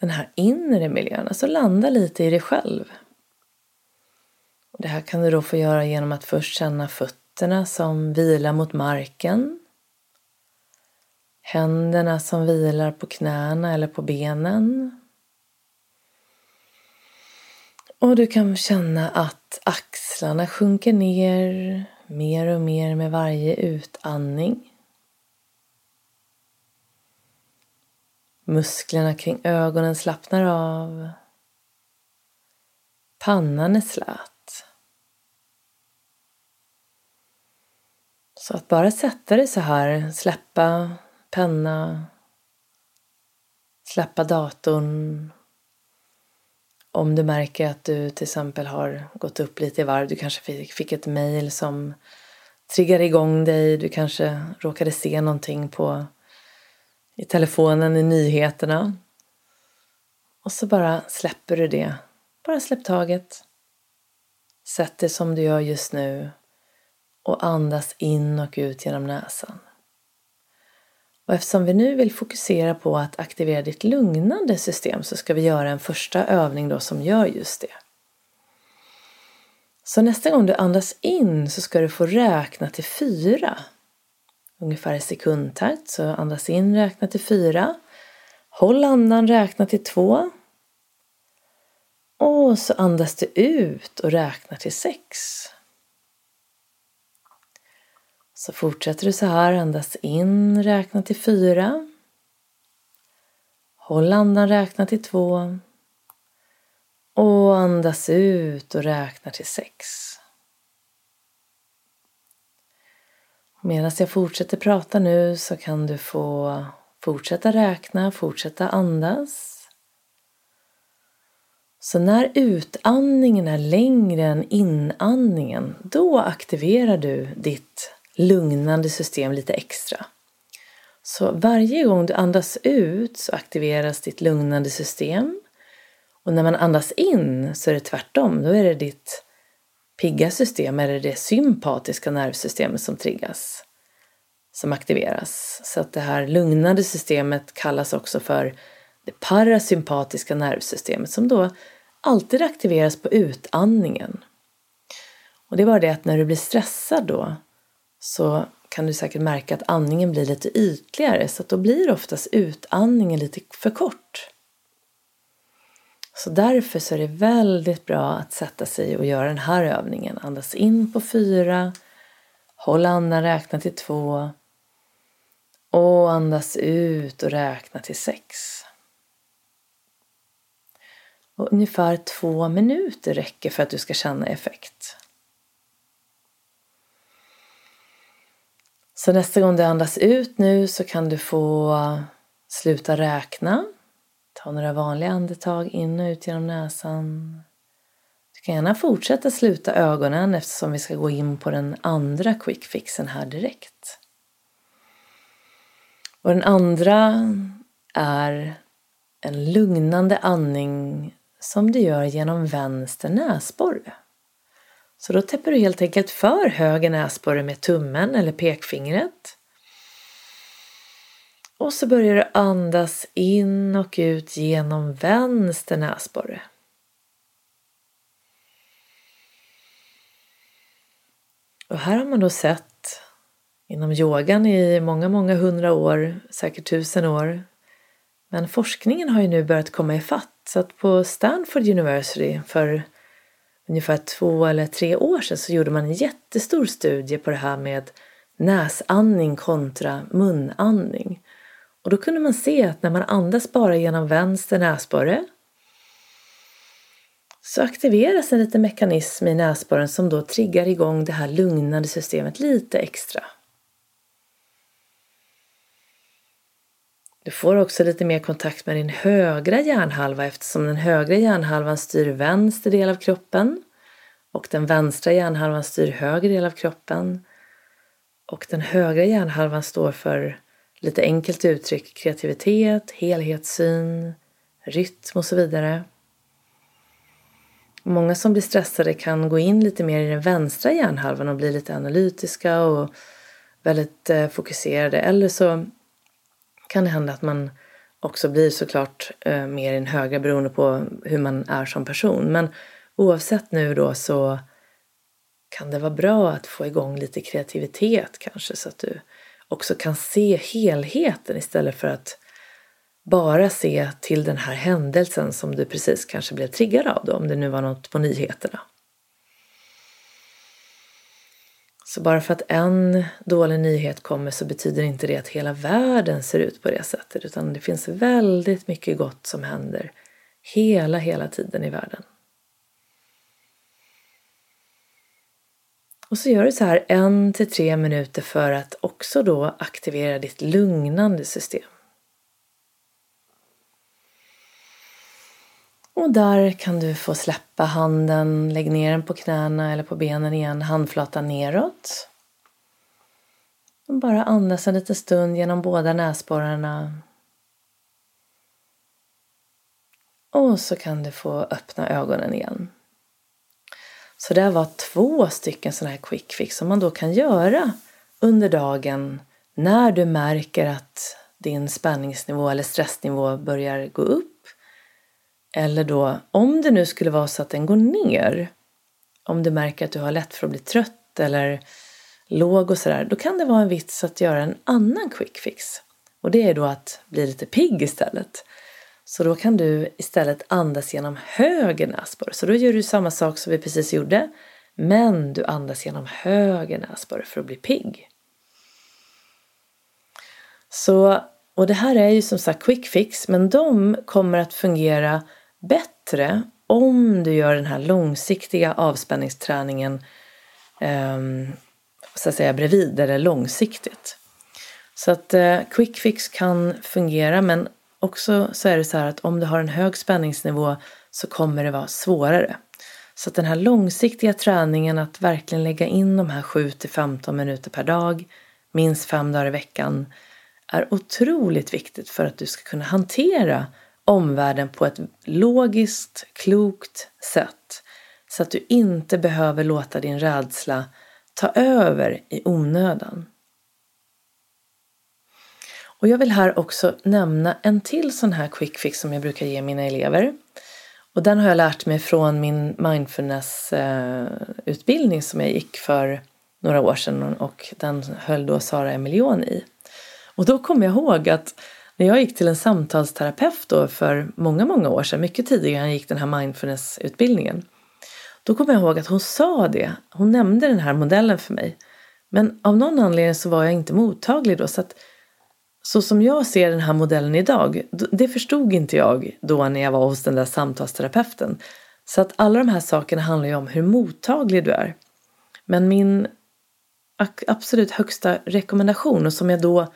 den här inre miljön, alltså landa lite i dig själv. Det här kan du då få göra genom att först känna fötterna som vilar mot marken. Händerna som vilar på knäna eller på benen. Och du kan känna att axlarna sjunker ner mer och mer med varje utandning. Musklerna kring ögonen slappnar av. Pannan är slät. Så att bara sätta dig så här, släppa penna, släppa datorn. Om du märker att du till exempel har gått upp lite i varv, du kanske fick, ett mejl som triggar igång dig, du kanske råkade se någonting på i telefonen, i nyheterna. Och så bara släpper du det. Bara släpp taget. Sätt det som du gör just nu och andas in och ut genom näsan. Och eftersom vi nu vill fokusera på att aktivera ditt lugnande system så ska vi göra en första övning då som gör just det. Så nästa gång du andas in så ska du få räkna till fyra ungefär i sekundtakt. Så andas in, räkna till fyra. Håll andan, räkna till två. Och så andas du ut och räknar till sex. Så fortsätter du så här, andas in, räkna till fyra. Håll andan, räkna till två. Och andas ut och räkna till sex. Medan jag fortsätter prata nu så kan du få fortsätta räkna, fortsätta andas. Så när utandningen är längre än inandningen, då aktiverar du ditt lugnande system lite extra. Så varje gång du andas ut så aktiveras ditt lugnande system. Och när man andas in så är det tvärtom, då är det ditt pigga system eller det sympatiska nervsystemet som triggas, som aktiveras. Så att det här lugnande systemet kallas också för det parasympatiska nervsystemet som då alltid aktiveras på utandningen. Och det var det att när du blir stressad då så kan du säkert märka att andningen blir lite ytligare så att då blir oftast utandningen lite för kort. Så därför så är det väldigt bra att sätta sig och göra den här övningen. Andas in på fyra, håll andan, räkna till två och andas ut och räkna till sex. Och ungefär två minuter räcker för att du ska känna effekt. Så nästa gång du andas ut nu så kan du få sluta räkna Ta några vanliga andetag in och ut genom näsan. Du kan gärna fortsätta sluta ögonen eftersom vi ska gå in på den andra quick fixen här direkt. Och den andra är en lugnande andning som du gör genom vänster näsborre. Så då täpper du helt enkelt för höger näsborre med tummen eller pekfingret. Och så börjar du andas in och ut genom vänster näsborre. Och här har man då sett inom yogan i många, många hundra år, säkert tusen år, Men forskningen har ju nu börjat komma ifatt så att på Stanford University för ungefär två eller tre år sedan så gjorde man en jättestor studie på det här med näsandning kontra munandning. Och då kunde man se att när man andas bara genom vänster näsborre så aktiveras en liten mekanism i näsborren som då triggar igång det här lugnande systemet lite extra. Du får också lite mer kontakt med din högra hjärnhalva eftersom den högra hjärnhalvan styr vänster del av kroppen och den vänstra hjärnhalvan styr höger del av kroppen. Och den högra hjärnhalvan står för, lite enkelt uttryck, kreativitet, helhetssyn, rytm och så vidare. Många som blir stressade kan gå in lite mer i den vänstra hjärnhalvan och bli lite analytiska och väldigt eh, fokuserade. Eller så kan det hända att man också blir såklart eh, mer i den högra beroende på hur man är som person. Men oavsett nu då så kan det vara bra att få igång lite kreativitet kanske så att du också kan se helheten istället för att bara se till den här händelsen som du precis kanske blev triggad av då, om det nu var något på nyheterna. Så bara för att en dålig nyhet kommer så betyder inte det att hela världen ser ut på det sättet utan det finns väldigt mycket gott som händer hela, hela tiden i världen. Och så gör du så här en till tre minuter för att också då aktivera ditt lugnande system. Och där kan du få släppa handen, lägg ner den på knäna eller på benen igen, handflatan neråt. Och bara andas en liten stund genom båda näsborrarna. Och så kan du få öppna ögonen igen. Så det var två stycken sådana här quick fix som man då kan göra under dagen när du märker att din spänningsnivå eller stressnivå börjar gå upp eller då, om det nu skulle vara så att den går ner, om du märker att du har lätt för att bli trött eller låg och sådär, då kan det vara en vits att göra en annan quick fix. Och det är då att bli lite pigg istället. Så då kan du istället andas genom höger näsborre. Så då gör du samma sak som vi precis gjorde, men du andas genom höger näsborre för att bli pigg. Så, och det här är ju som sagt quick fix, men de kommer att fungera bättre om du gör den här långsiktiga avspänningsträningen eh, så att säga bredvid eller långsiktigt. Så att eh, quick fix kan fungera men också så är det så här att om du har en hög spänningsnivå så kommer det vara svårare. Så att den här långsiktiga träningen att verkligen lägga in de här 7 till 15 minuter per dag, minst fem dagar i veckan, är otroligt viktigt för att du ska kunna hantera omvärlden på ett logiskt, klokt sätt så att du inte behöver låta din rädsla ta över i onödan. Och jag vill här också nämna en till sån här quick fix som jag brukar ge mina elever. Och den har jag lärt mig från min mindfulness-utbildning som jag gick för några år sedan och den höll då Sara Emilion i. Och då kom jag ihåg att när jag gick till en samtalsterapeut då för många, många år sedan, mycket tidigare än jag gick den här mindfulness-utbildningen. Då kommer jag ihåg att hon sa det, hon nämnde den här modellen för mig. Men av någon anledning så var jag inte mottaglig då så att så som jag ser den här modellen idag, det förstod inte jag då när jag var hos den där samtalsterapeuten. Så att alla de här sakerna handlar ju om hur mottaglig du är. Men min absolut högsta rekommendation och som jag då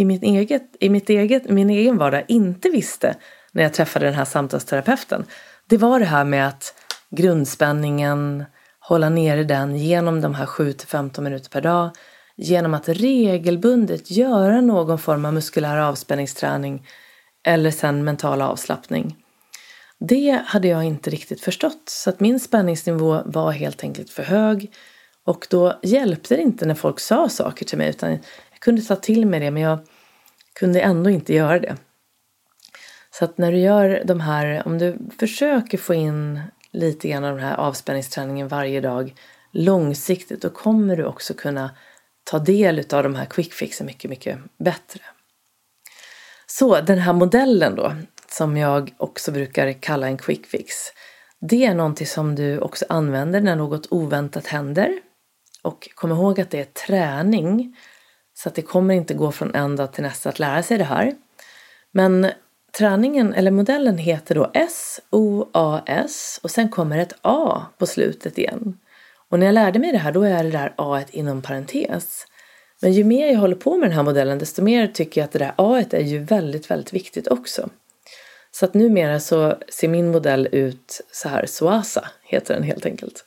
i, mitt eget, i mitt eget, min egen vardag inte visste när jag träffade den här samtalsterapeuten. Det var det här med att grundspänningen, hålla nere den genom de här 7-15 minuter per dag. Genom att regelbundet göra någon form av muskulär avspänningsträning eller sen mental avslappning. Det hade jag inte riktigt förstått så att min spänningsnivå var helt enkelt för hög och då hjälpte det inte när folk sa saker till mig utan kunde ta till mig det men jag kunde ändå inte göra det. Så att när du gör de här, om du försöker få in lite grann av den här avspänningsträningen varje dag långsiktigt, då kommer du också kunna ta del av de här quick fixen mycket, mycket bättre. Så den här modellen då, som jag också brukar kalla en quick fix. Det är någonting som du också använder när något oväntat händer. Och kom ihåg att det är träning. Så att det kommer inte gå från en dag till nästa att lära sig det här. Men träningen, eller modellen heter då S-O-A-S och sen kommer ett A på slutet igen. Och när jag lärde mig det här då är det där A inom parentes. Men ju mer jag håller på med den här modellen desto mer tycker jag att det där A är ju väldigt, väldigt viktigt också. Så att numera så ser min modell ut så här, SOASA heter den helt enkelt.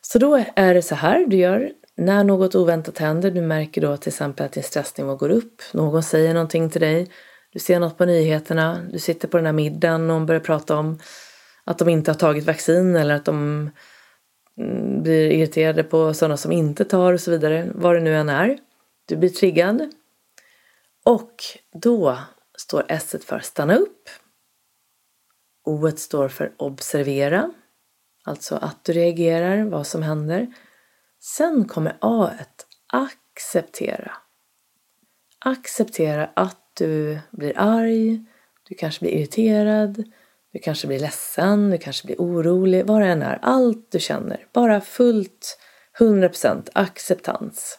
Så då är det så här du gör när något oväntat händer. Du märker då till exempel att din stressnivå går upp. Någon säger någonting till dig. Du ser något på nyheterna. Du sitter på den här middagen och någon börjar prata om att de inte har tagit vaccin eller att de mm, blir irriterade på sådana som inte tar och så vidare. Vad det nu än är. Du blir triggad. Och då står S för stanna upp. O står för observera. Alltså att du reagerar, vad som händer. Sen kommer A acceptera. Acceptera att du blir arg, du kanske blir irriterad, du kanske blir ledsen, du kanske blir orolig, vad det än är. Allt du känner. Bara fullt 100% acceptans.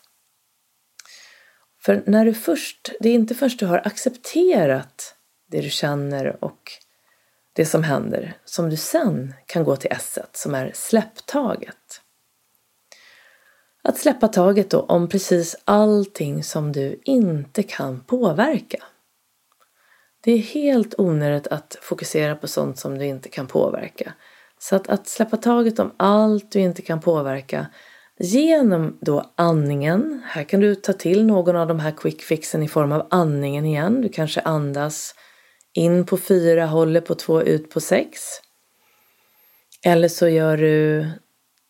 För när du först, det är inte först du har accepterat det du känner och det som händer som du sen kan gå till S som är släpptaget. Att släppa taget då om precis allting som du inte kan påverka. Det är helt onödigt att fokusera på sånt som du inte kan påverka. Så att, att släppa taget om allt du inte kan påverka genom då andningen. Här kan du ta till någon av de här quick fixen i form av andningen igen. Du kanske andas in på fyra, håller på två, ut på sex. Eller så gör du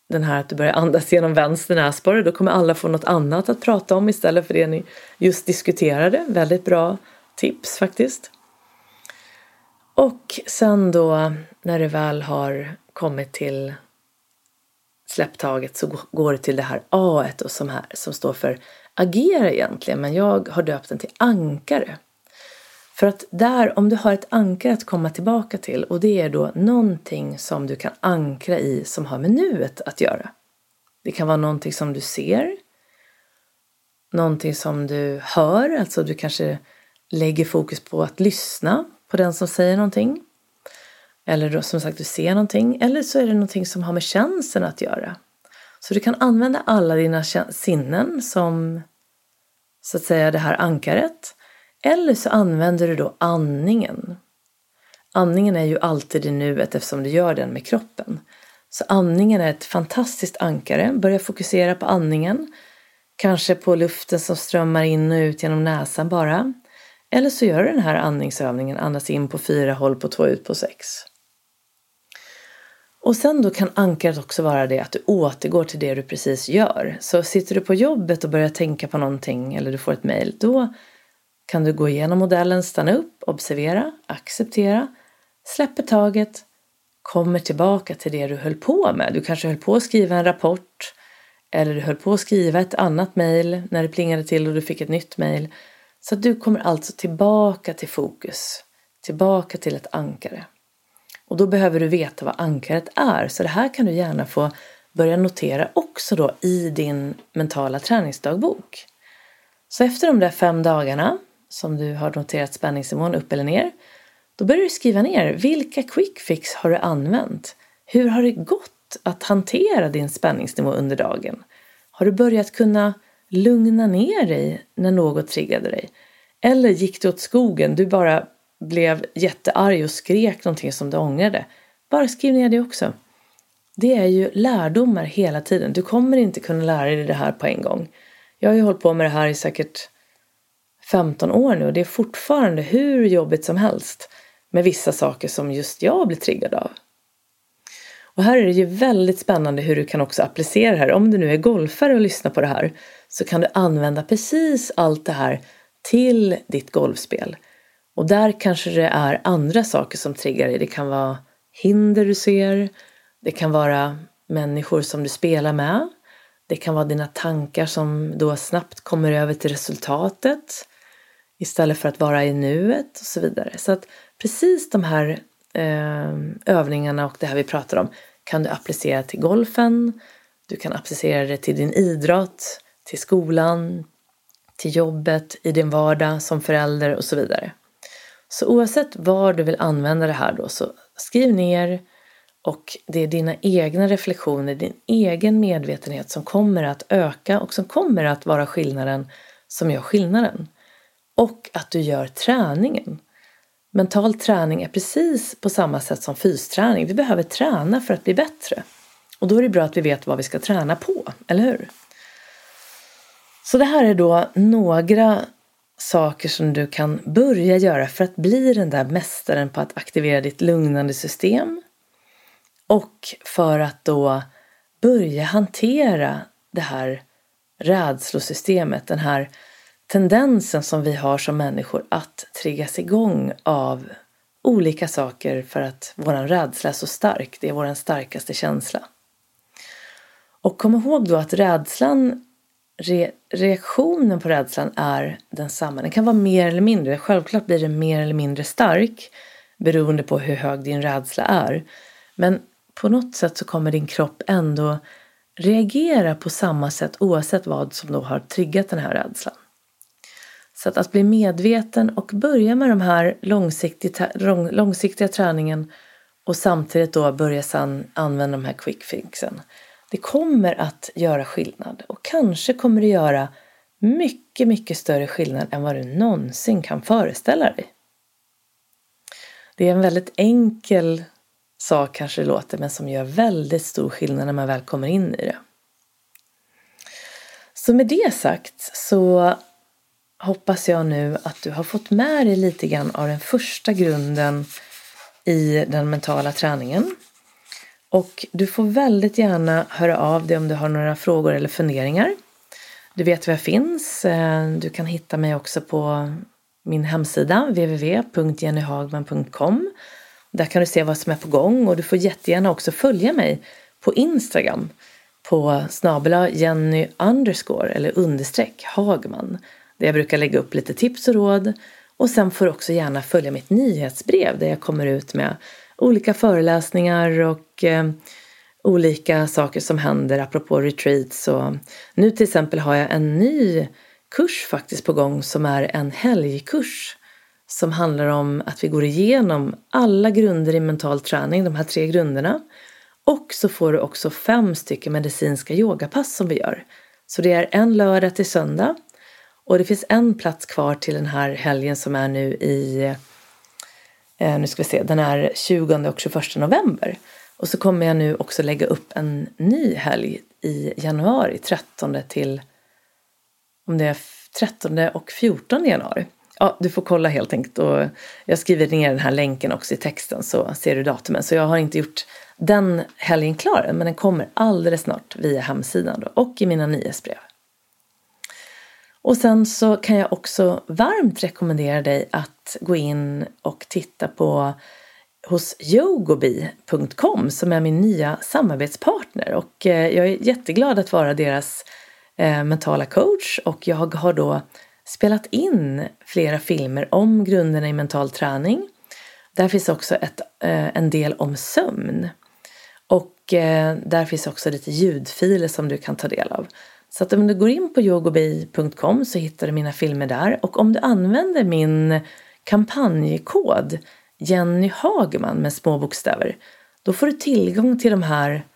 den här att du börjar andas genom vänster näsborre. Då kommer alla få något annat att prata om istället för det ni just diskuterade. Väldigt bra tips faktiskt. Och sen då när du väl har kommit till släpptaget så går det till det här A och som, här, som står för agera egentligen men jag har döpt den till ankare. För att där, om du har ett ankare att komma tillbaka till och det är då någonting som du kan ankra i som har med nuet att göra. Det kan vara någonting som du ser, någonting som du hör, alltså du kanske lägger fokus på att lyssna på den som säger någonting. Eller då, som sagt, du ser någonting. Eller så är det någonting som har med känslan att göra. Så du kan använda alla dina sinnen som så att säga det här ankaret. Eller så använder du då andningen. Andningen är ju alltid i nuet eftersom du gör den med kroppen. Så andningen är ett fantastiskt ankare. Börja fokusera på andningen. Kanske på luften som strömmar in och ut genom näsan bara. Eller så gör du den här andningsövningen, andas in på fyra, håll på två, ut på sex. Och sen då kan ankaret också vara det att du återgår till det du precis gör. Så sitter du på jobbet och börjar tänka på någonting eller du får ett mejl, då kan du gå igenom modellen, stanna upp, observera, acceptera, släpper taget, kommer tillbaka till det du höll på med. Du kanske höll på att skriva en rapport eller du höll på att skriva ett annat mejl när det plingade till och du fick ett nytt mejl. Så du kommer alltså tillbaka till fokus, tillbaka till ett ankare. Och då behöver du veta vad ankaret är. Så det här kan du gärna få börja notera också då i din mentala träningsdagbok. Så efter de där fem dagarna som du har noterat spänningsnivån upp eller ner, då börjar du skriva ner vilka quick fix har du använt? Hur har det gått att hantera din spänningsnivå under dagen? Har du börjat kunna lugna ner dig när något triggade dig? Eller gick det åt skogen? Du bara blev jättearg och skrek någonting som du ångrade. Bara skriv ner det också. Det är ju lärdomar hela tiden. Du kommer inte kunna lära dig det här på en gång. Jag har ju hållit på med det här i säkert 15 år nu och det är fortfarande hur jobbigt som helst med vissa saker som just jag blir triggad av. Och här är det ju väldigt spännande hur du kan också applicera det här. Om du nu är golfare och lyssnar på det här så kan du använda precis allt det här till ditt golfspel. Och där kanske det är andra saker som triggar dig. Det kan vara hinder du ser, det kan vara människor som du spelar med, det kan vara dina tankar som då snabbt kommer över till resultatet istället för att vara i nuet och så vidare. Så att precis de här eh, övningarna och det här vi pratar om kan du applicera till golfen, du kan applicera det till din idrott, till skolan, till jobbet, i din vardag som förälder och så vidare. Så oavsett var du vill använda det här då så skriv ner och det är dina egna reflektioner, din egen medvetenhet som kommer att öka och som kommer att vara skillnaden som gör skillnaden. Och att du gör träningen. Mental träning är precis på samma sätt som fysträning. Vi behöver träna för att bli bättre. Och då är det bra att vi vet vad vi ska träna på, eller hur? Så det här är då några saker som du kan börja göra för att bli den där mästaren på att aktivera ditt lugnande system. Och för att då börja hantera det här rädslosystemet, den här tendensen som vi har som människor att triggas igång av olika saker för att vår rädsla är så stark. Det är vår starkaste känsla. Och kom ihåg då att rädslan, re, reaktionen på rädslan är densamma. Den kan vara mer eller mindre. Självklart blir den mer eller mindre stark beroende på hur hög din rädsla är. Men på något sätt så kommer din kropp ändå reagera på samma sätt oavsett vad som då har triggat den här rädslan. Så att, att bli medveten och börja med de här långsiktiga, långsiktiga träningen och samtidigt då börja sedan använda de här quick fixen. Det kommer att göra skillnad och kanske kommer det göra mycket, mycket större skillnad än vad du någonsin kan föreställa dig. Det är en väldigt enkel sak kanske det låter, men som gör väldigt stor skillnad när man väl kommer in i det. Så med det sagt så hoppas jag nu att du har fått med dig lite grann av den första grunden i den mentala träningen. Och du får väldigt gärna höra av dig om du har några frågor eller funderingar. Du vet var jag finns. Eh, du kan hitta mig också på min hemsida www.jennyhagman.com. Där kan du se vad som är på gång och du får jättegärna också följa mig på Instagram på snabela Jenny underscore eller understreck Hagman. Där jag brukar lägga upp lite tips och råd. Och sen får du också gärna följa mitt nyhetsbrev där jag kommer ut med olika föreläsningar och eh, olika saker som händer apropå retreats. Och nu till exempel har jag en ny kurs faktiskt på gång som är en helgkurs som handlar om att vi går igenom alla grunder i mental träning, de här tre grunderna. Och så får du också fem stycken medicinska yogapass som vi gör. Så det är en lördag till söndag och det finns en plats kvar till den här helgen som är nu i, eh, nu ska vi se, den är 20 och 21 november. Och så kommer jag nu också lägga upp en ny helg i januari, 13 till, om det är 13 och 14 januari. Ja, du får kolla helt enkelt och jag skriver ner den här länken också i texten så ser du datumen. Så jag har inte gjort den helgen klar än, men den kommer alldeles snart via hemsidan då, och i mina nyhetsbrev. Och sen så kan jag också varmt rekommendera dig att gå in och titta på hos yogobi.com som är min nya samarbetspartner och eh, jag är jätteglad att vara deras eh, mentala coach och jag har då spelat in flera filmer om grunderna i mental träning. Där finns också ett, eh, en del om sömn. Och där finns också lite ljudfiler som du kan ta del av. Så att om du går in på yogobi.com så hittar du mina filmer där och om du använder min kampanjkod Jenny Hagman med små bokstäver då får du tillgång till de här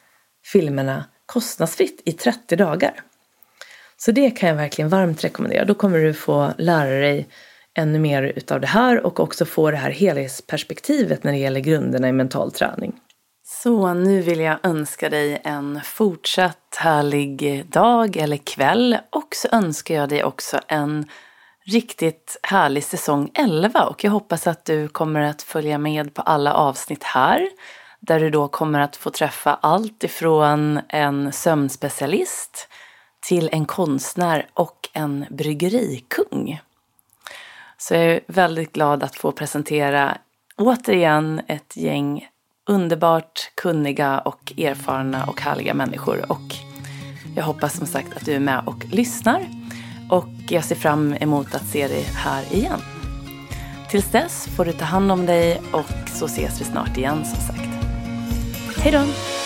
filmerna kostnadsfritt i 30 dagar. Så det kan jag verkligen varmt rekommendera. Då kommer du få lära dig ännu mer utav det här och också få det här helhetsperspektivet när det gäller grunderna i mental träning. Så nu vill jag önska dig en fortsatt härlig dag eller kväll. Och så önskar jag dig också en riktigt härlig säsong 11 och jag hoppas att du kommer att följa med på alla avsnitt här. Där du då kommer att få träffa allt ifrån en sömnspecialist till en konstnär och en bryggerikung. Så jag är väldigt glad att få presentera återigen ett gäng underbart kunniga och erfarna och härliga människor. Och jag hoppas som sagt att du är med och lyssnar. Och jag ser fram emot att se dig här igen. Tills dess får du ta hand om dig och så ses vi snart igen som sagt. Hej då!